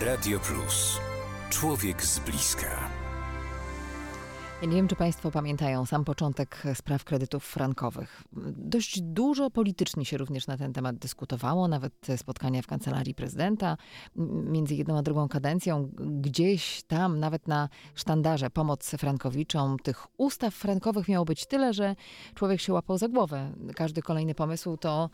Radio Plus. Człowiek z bliska. Ja nie wiem, czy Państwo pamiętają sam początek spraw kredytów frankowych. Dość dużo politycznie się również na ten temat dyskutowało, nawet spotkania w kancelarii prezydenta między jedną a drugą kadencją. Gdzieś tam, nawet na sztandarze pomoc frankowiczom, tych ustaw frankowych miało być tyle, że człowiek się łapał za głowę. Każdy kolejny pomysł to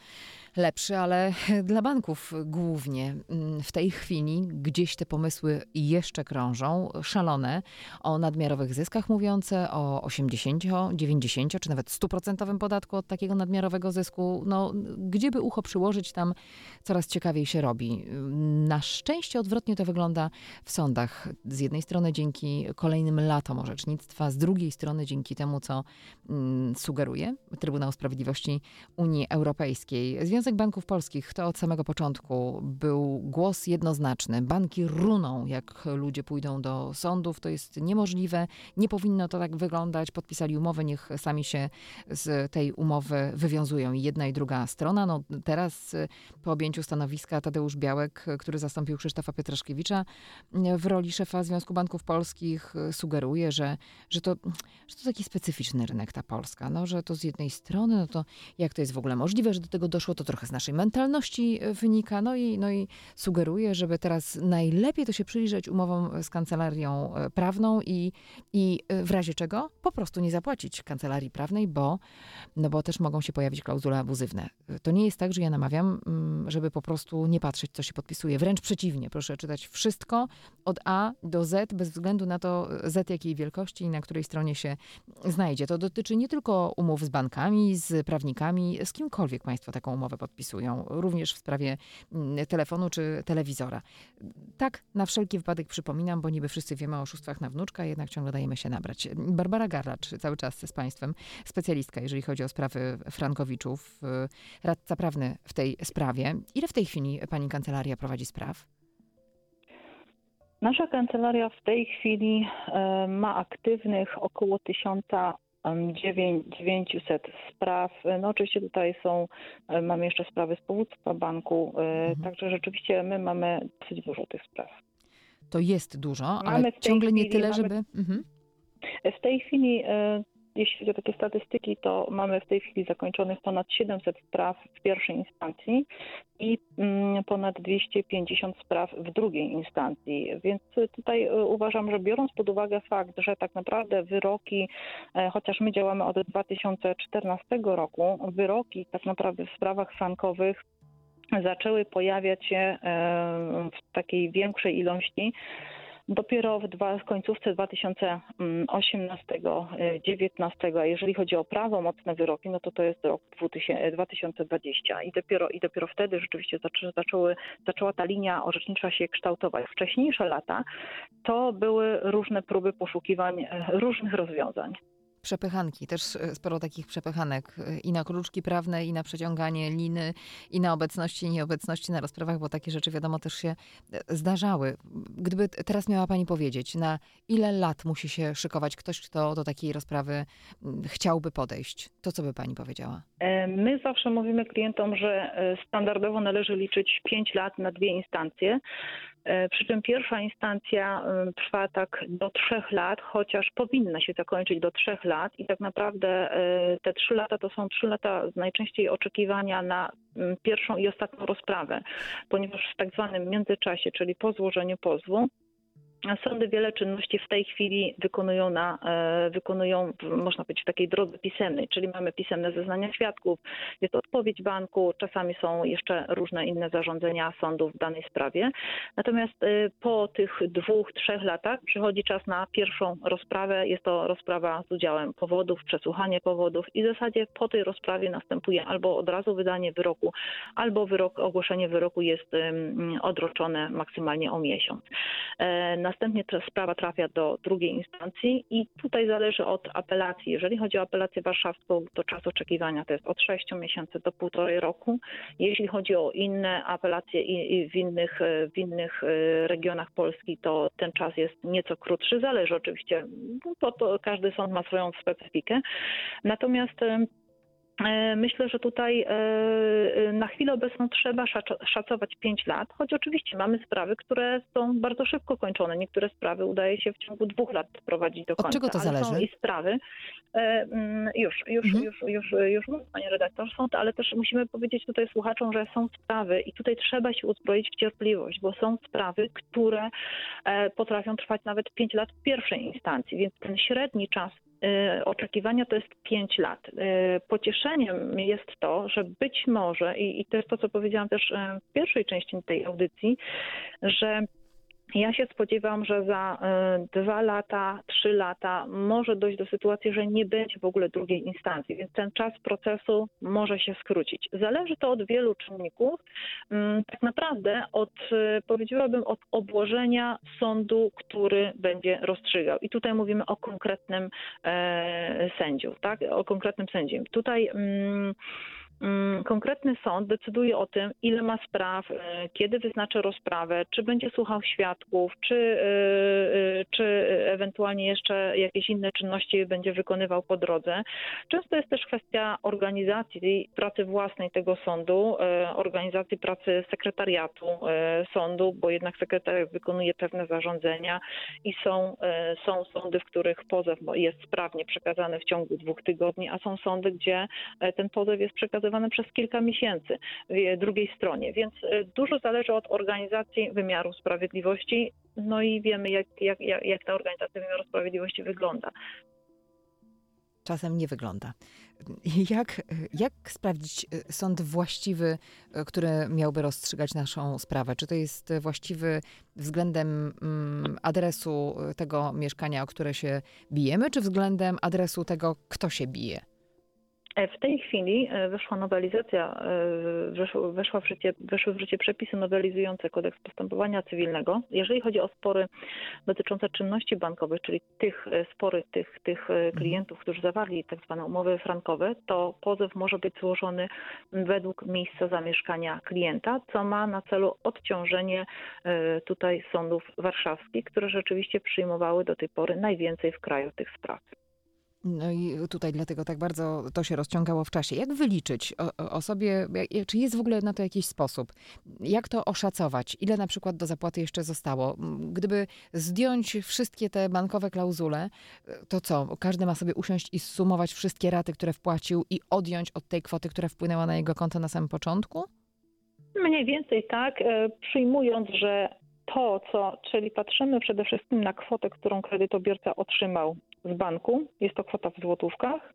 lepszy, ale dla banków głównie. W tej chwili gdzieś te pomysły jeszcze krążą, szalone, o nadmiarowych zyskach mówiące, o 80, 90 czy nawet 100% podatku od takiego nadmiarowego zysku. No, gdzie by ucho przyłożyć, tam coraz ciekawiej się robi. Na szczęście odwrotnie to wygląda w sądach. Z jednej strony dzięki kolejnym latom orzecznictwa, z drugiej strony dzięki temu, co mm, sugeruje Trybunał Sprawiedliwości Unii Europejskiej. Związek Banków Polskich to od samego początku był głos jednoznaczny. Banki runą, jak ludzie pójdą do sądów. To jest niemożliwe. Nie powinno to tak wyglądać. Podpisali umowę, niech sami się z tej umowy wywiązują. I jedna i druga strona. No teraz po objęciu stanowiska Tadeusz Białek, który zastąpił Krzysztofa Pietraszkiewicza w roli szefa Związku Banków Polskich, sugeruje, że, że, to, że to taki specyficzny rynek ta Polska. No, że to z jednej strony, no to jak to jest w ogóle możliwe, że do tego doszło, to trochę z naszej mentalności wynika. No i, no i sugeruje, żeby teraz najlepiej to się przyjrzeć umowom z kancelarią prawną i, i w razie czego po prostu nie zapłacić kancelarii prawnej, bo, no bo też mogą się pojawić klauzule abuzywne. To nie jest tak, że ja namawiam, mm, żeby po prostu nie patrzeć, co się podpisuje. Wręcz przeciwnie, proszę czytać wszystko od A do Z, bez względu na to Z jakiej wielkości i na której stronie się znajdzie. To dotyczy nie tylko umów z bankami, z prawnikami, z kimkolwiek państwo taką umowę podpisują, również w sprawie mm, telefonu czy telewizora. Tak, na wszelki wypadek przypominam, bo niby wszyscy wiemy o oszustwach na wnuczka, jednak ciągle dajemy się nabrać. Barbara Garlacz cały czas z państwem, specjalistka, jeżeli chodzi o sprawy Frankowiczów, y, radca prawny w tej sprawie. Ile w tej chwili pani kancelaria prowadzi spraw? Nasza kancelaria w tej chwili e, ma aktywnych około tysiąca 900 spraw. No oczywiście tutaj są, mamy jeszcze sprawy z powództwa banku, mhm. także rzeczywiście my mamy dosyć dużo tych spraw. To jest dużo, ale ciągle nie tyle, żeby... Mhm. W tej chwili jeśli chodzi o takie statystyki, to mamy w tej chwili zakończonych ponad 700 spraw w pierwszej instancji i mm, ponad 250 spraw w drugiej instancji. Więc tutaj e, uważam, że biorąc pod uwagę fakt, że tak naprawdę wyroki, e, chociaż my działamy od 2014 roku, wyroki tak naprawdę w sprawach frankowych zaczęły pojawiać się e, w takiej większej ilości dopiero w, dwa, w końcówce 2018-2019, a jeżeli chodzi o prawomocne wyroki, no to to jest rok 2020 i dopiero, i dopiero wtedy rzeczywiście zaczę, zaczęły, zaczęła ta linia orzecznicza się kształtować. Wcześniejsze lata to były różne próby poszukiwań e, różnych rozwiązań przepychanki. Też e, sporo takich przepychanek e, i na kruczki prawne, i na przeciąganie liny, i na obecności i nieobecności na rozprawach, bo takie rzeczy wiadomo też się e, zdarzały. Gdyby teraz miała Pani powiedzieć, na ile lat musi się szykować ktoś, kto do takiej rozprawy chciałby podejść, to co by Pani powiedziała? My zawsze mówimy klientom, że standardowo należy liczyć 5 lat na dwie instancje. E, przy czym pierwsza instancja e, trwa tak do trzech lat, chociaż powinna się zakończyć do trzech lat i tak naprawdę e, te trzy lata to są trzy lata najczęściej oczekiwania na pierwszą i ostatnią rozprawę, ponieważ w tak zwanym międzyczasie, czyli po złożeniu pozwu, Sądy wiele czynności w tej chwili wykonują, na, e, wykonują, można powiedzieć, w takiej drodze pisemnej, czyli mamy pisemne zeznania świadków, jest odpowiedź banku, czasami są jeszcze różne inne zarządzenia sądów w danej sprawie. Natomiast e, po tych dwóch, trzech latach przychodzi czas na pierwszą rozprawę. Jest to rozprawa z udziałem powodów, przesłuchanie powodów i w zasadzie po tej rozprawie następuje albo od razu wydanie wyroku, albo wyrok, ogłoszenie wyroku jest odroczone maksymalnie o miesiąc. E, następnie ta sprawa trafia do drugiej instancji i tutaj zależy od apelacji. Jeżeli chodzi o apelację warszawską, to czas oczekiwania to jest od 6 miesięcy do półtorej roku. Jeśli chodzi o inne apelacje i, w, innych, w innych e, regionach Polski, to ten czas jest nieco krótszy. Zależy oczywiście, bo to każdy sąd ma swoją specyfikę. Natomiast E, myślę, że tutaj e, e, na chwilę obecną trzeba szacować 5 lat, choć oczywiście mamy sprawy, które są bardzo szybko kończone. Niektóre sprawy udaje się w ciągu dwóch lat prowadzić do końca. Od czego to zależy? Są i sprawy, mm, już, już, mhm. już, już, już mówię, panie redaktor, są ale też musimy powiedzieć tutaj słuchaczom, że są sprawy i tutaj trzeba się uzbroić w cierpliwość, bo są sprawy, które potrafią trwać nawet 5 lat w pierwszej instancji, więc ten średni czas oczekiwania to jest 5 lat. Y, pocieszeniem jest to, że być może, i, to jest to, co powiedziałam też y, w pierwszej części tej audycji, że ja się spodziewam, że za y, dwa lata, trzy lata może dojść do sytuacji, że nie będzie w ogóle drugiej instancji, więc ten czas procesu może się skrócić. Zależy to od wielu czynników. Mm, tak naprawdę od, y, powiedziałabym, od obłożenia sądu, który będzie rozstrzygał. I tutaj mówimy o konkretnym e, sędziu, tak? O konkretnym sędzim. Tutaj Mm, konkretny sąd decyduje o tym, ile ma spraw, e, kiedy wyznaczy rozprawę, czy będzie słuchał świadków, czy, e, e, czy ewentualnie jeszcze jakieś inne czynności będzie wykonywał po drodze. Często jest też kwestia organizacji pracy własnej tego sądu, organizacji pracy sekretariatu sądu, bo jednak sekretariat wykonuje pewne zarządzenia i są, są sądy, w których pozew jest sprawnie przekazany w ciągu dwóch tygodni, a są sądy, gdzie ten pozew jest przekazany przekazywane przez kilka miesięcy w drugiej stronie, więc e, dużo zależy od organizacji wymiaru sprawiedliwości, no i wiemy, jak, jak, jak ta organizacja wymiaru sprawiedliwości wygląda czasem nie wygląda. Jak, jak sprawdzić e, sąd właściwy, e, który miałby rozstrzygać naszą sprawę? Czy to jest właściwy względem mm, adresu tego mieszkania, o które się bijemy, czy względem adresu tego, kto się bije? E, w tej chwili e, wyszła nowelizacja, e, weszła w życie, weszły w życie przepisy nowelizujące kodeks postępowania cywilnego. Jeżeli chodzi o spory dotyczące czynności bankowych, czyli tych spory tych, tych mhm. klientów, którzy zawarli tak zwane umowy frankowe, to pozew może być złożony według miejsca zamieszkania klienta, co ma na celu odciążenie tutaj sądów warszawskich, które rzeczywiście przyjmowały do tej pory najwięcej w kraju tych spraw. No i tutaj dlatego tak bardzo to się rozciągało w czasie. Jak wyliczyć osobie, czy jest w ogóle na to jakiś sposób? Jak to oszacować? Ile na przykład do zapłaty jeszcze zostało? Gdyby zdjąć wszystkie te bankowe klauzule, to co? Każdy ma sobie usiąść i sumować wszystkie raty, które wpłacił i odjąć od tej kwoty, która wpłynęła na jego konto na samym początku? Mniej więcej tak, e, przyjmując, że to, co, czyli patrzymy przede wszystkim na kwotę, którą kredytobiorca otrzymał z banku, jest to kwota w złotówkach,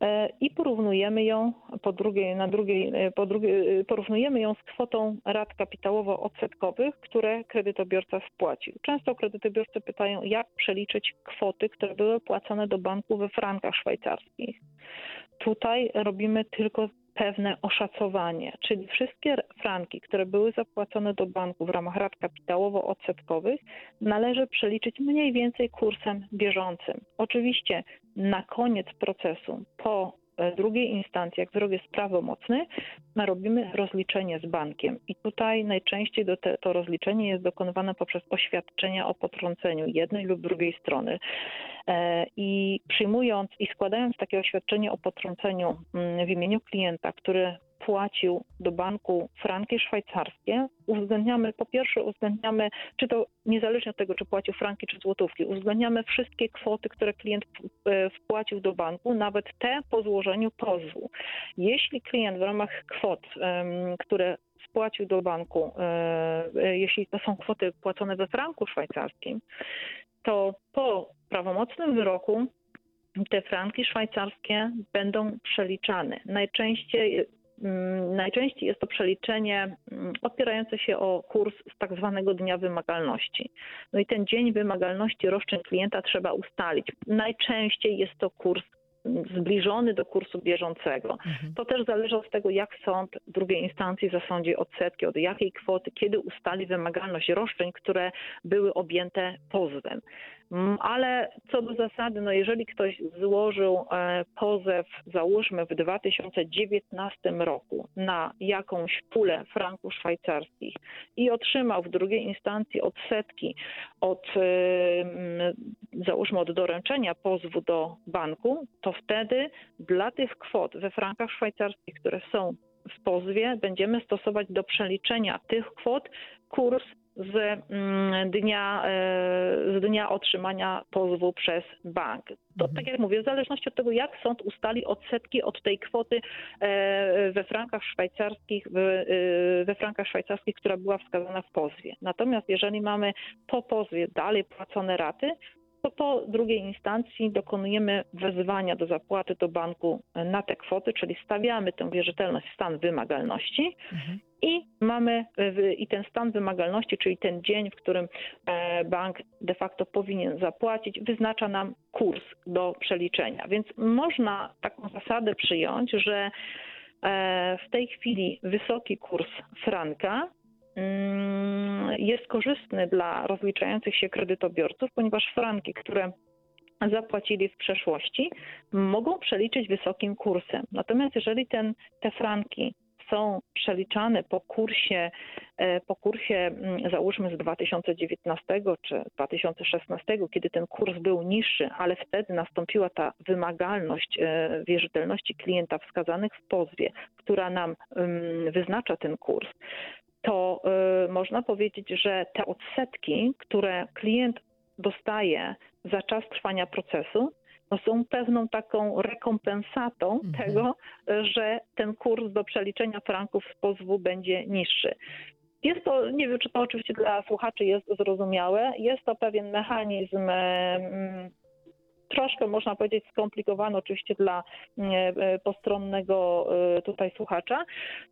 e, i porównujemy ją po drugiej, na drugiej, e, po drugiej, e, porównujemy ją z kwotą rat kapitałowo-odsetkowych, które kredytobiorca wpłacił. Często kredytobiorcy pytają, jak przeliczyć kwoty, które były płacone do banku we frankach szwajcarskich. Tutaj robimy tylko pewne oszacowanie, czyli wszystkie franki, które były zapłacone do banku w ramach rat kapitałowo-odsetkowych, należy przeliczyć mniej więcej kursem bieżącym. Oczywiście na koniec procesu, po drugiej instancji, jak wyrok jest prawomocny, robimy rozliczenie z bankiem. I tutaj najczęściej te, to rozliczenie jest dokonywane poprzez oświadczenia o potrąceniu jednej lub drugiej strony. E, I przyjmując i składając takie oświadczenie o potrąceniu mm, w imieniu klienta, który płacił do banku franki szwajcarskie, uwzględniamy, po pierwsze uwzględniamy, czy to niezależnie od tego, czy płacił franki czy złotówki, uwzględniamy wszystkie kwoty, które klient e, wpłacił do banku, nawet te po złożeniu pozwu. Jeśli klient w ramach kwot, które spłacił do banku, e, jeśli to są kwoty płacone we franku szwajcarskim, to po prawomocnym wyroku te franki szwajcarskie będą przeliczane. Najczęściej najczęściej jest to przeliczenie mm, opierające się o kurs z tak zwanego dnia wymagalności. No i ten dzień wymagalności roszczeń klienta trzeba ustalić. Najczęściej jest to kurs mm, zbliżony do kursu bieżącego. Mhm. To też zależy od tego, jak sąd drugiej instancji zasądzi odsetki, od jakiej kwoty, kiedy ustali wymagalność roszczeń, które były objęte pozwem. Mm, ale co do zasady, no jeżeli ktoś złożył e, pozew, załóżmy w 2019 roku na jakąś pulę franków szwajcarskich i otrzymał w drugiej instancji odsetki od, e, mm, załóżmy, od doręczenia pozwu do banku, to wtedy dla tych kwot we frankach szwajcarskich, które są w pozwie, będziemy stosować do przeliczenia tych kwot kurs z mm, dnia, e, z dnia otrzymania pozwu przez bank. To mhm. tak jak mówię, w zależności od tego, jak sąd ustali odsetki od tej kwoty e, we frankach szwajcarskich, e, we frankach szwajcarskich, która była wskazana w pozwie. Natomiast jeżeli mamy po pozwie dalej płacone raty, to po drugiej instancji dokonujemy wezwania do zapłaty do banku na te kwoty, czyli stawiamy tę wierzytelność w stan wymagalności mhm. i mamy i ten stan wymagalności, czyli ten dzień, w którym e, bank de facto powinien zapłacić, wyznacza nam kurs do przeliczenia. Więc można taką zasadę przyjąć, że e, w tej chwili wysoki kurs franka Mm, jest korzystny dla rozliczających się kredytobiorców, ponieważ franki, które zapłacili w przeszłości, mogą przeliczyć wysokim kursem. Natomiast jeżeli ten, te franki są przeliczane po kursie, e, po kursie mm, załóżmy z 2019 czy 2016, kiedy ten kurs był niższy, ale wtedy nastąpiła ta wymagalność e, wierzytelności klienta wskazanych w pozwie, która nam mm, wyznacza ten kurs, to y, można powiedzieć, że te odsetki, które klient dostaje za czas trwania procesu, no są pewną taką rekompensatą mhm. tego, że ten kurs do przeliczenia franków z pozwu będzie niższy. Jest to, nie wiem czy to oczywiście dla słuchaczy jest zrozumiałe, jest to pewien mechanizm troszkę można powiedzieć skomplikowany oczywiście dla e, postronnego e, tutaj słuchacza.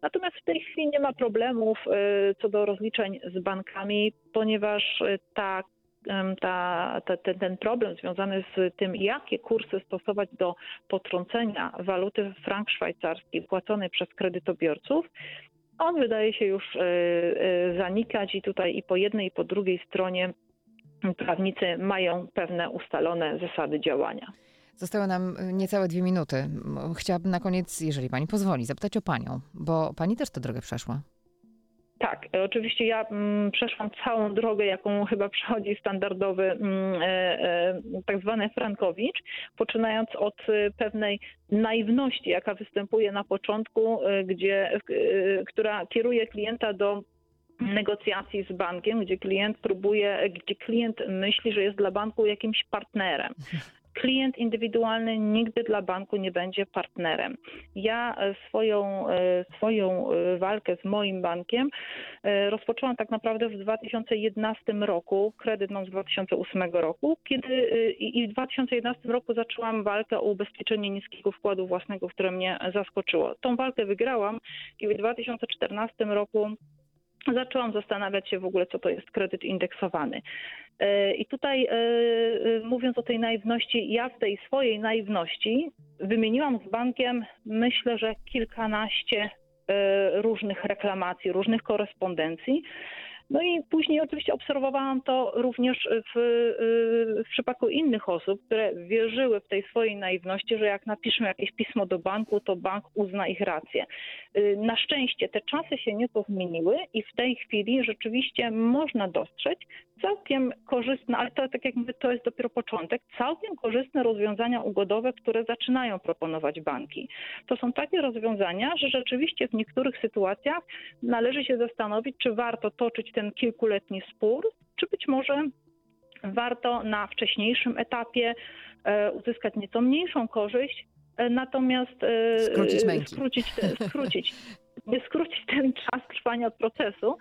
Natomiast w tej chwili nie ma problemów e, co do rozliczeń z bankami, ponieważ ta ta, ta, ten, ten, problem związany z tym, jakie kursy stosować do potrącenia waluty frank szwajcarski płaconej przez kredytobiorców, on wydaje się już zanikać i tutaj i po jednej i po drugiej stronie prawnicy mają pewne ustalone zasady działania. Zostały nam niecałe dwie minuty. Chciałabym na koniec, jeżeli pani pozwoli, zapytać o panią, bo pani też tę drogę przeszła. Tak, oczywiście ja mm, przeszłam całą drogę, jaką chyba przechodzi standardowy mm, e, e, tak zwany Frankowicz, poczynając od e, pewnej naiwności, jaka występuje na początku, gdzie, e, która kieruje klienta do negocjacji z bankiem, gdzie klient próbuje, gdzie klient myśli, że jest dla banku jakimś partnerem. Klient indywidualny nigdy dla banku nie będzie partnerem. Ja e, swoją, e, swoją e, walkę z moim bankiem rozpoczęłam tak naprawdę w 2011 roku, kredyt mam z 2008 roku, kiedy i w 2011 roku zaczęłam walkę o ubezpieczenie niskiego wkładu własnego, które mnie zaskoczyło. Tą walkę wygrałam i w 2014 roku zaczęłam zastanawiać się w ogóle, co to jest kredyt indeksowany. E, I tutaj e, e, mówiąc o tej naiwności, ja w tej swojej naiwności wymieniłam z bankiem myślę, że kilkanaście różnych reklamacji, różnych korespondencji. No i później oczywiście obserwowałam to również w, w, przypadku innych osób, które wierzyły w tej swojej naiwności, że jak napiszą jakieś pismo do banku, to bank uzna ich rację. Y, na szczęście te czasy się nieco zmieniły i w tej chwili rzeczywiście można dostrzec całkiem korzystne, ale to tak jak mówię, to jest dopiero początek, całkiem korzystne rozwiązania ugodowe, które zaczynają proponować banki. To są takie rozwiązania, że rzeczywiście w niektórych sytuacjach należy się zastanowić, czy warto toczyć ten kilkuletni spór, czy być może warto na wcześniejszym etapie e, uzyskać nieco mniejszą korzyść, e, natomiast e, skrócić, skrócić, skrócić, skrócić ten czas trwania procesu.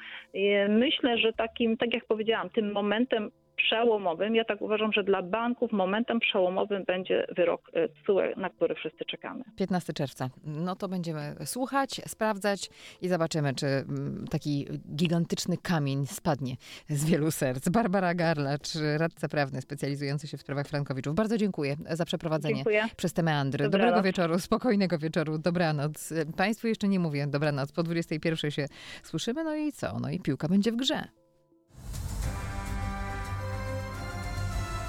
Myślę, że takim, tak jak powiedziałam, tym momentem przełomowym. Ja tak uważam, że dla banków momentem przełomowym będzie wyrok TSUE, na który wszyscy czekamy. 15 czerwca. No to będziemy słuchać, sprawdzać i zobaczymy, czy mm, taki gigantyczny kamień spadnie z wielu serc. Barbara Garlacz, radca prawny specjalizujący się w sprawach Frankowiczów. Bardzo dziękuję za przeprowadzenie dziękuję. przez te meandry. Dobranoc. Dobrego wieczoru, spokojnego wieczoru, dobranoc. Państwu jeszcze nie mówię dobranoc, po 21 się słyszymy, no i co? No i piłka będzie w grze.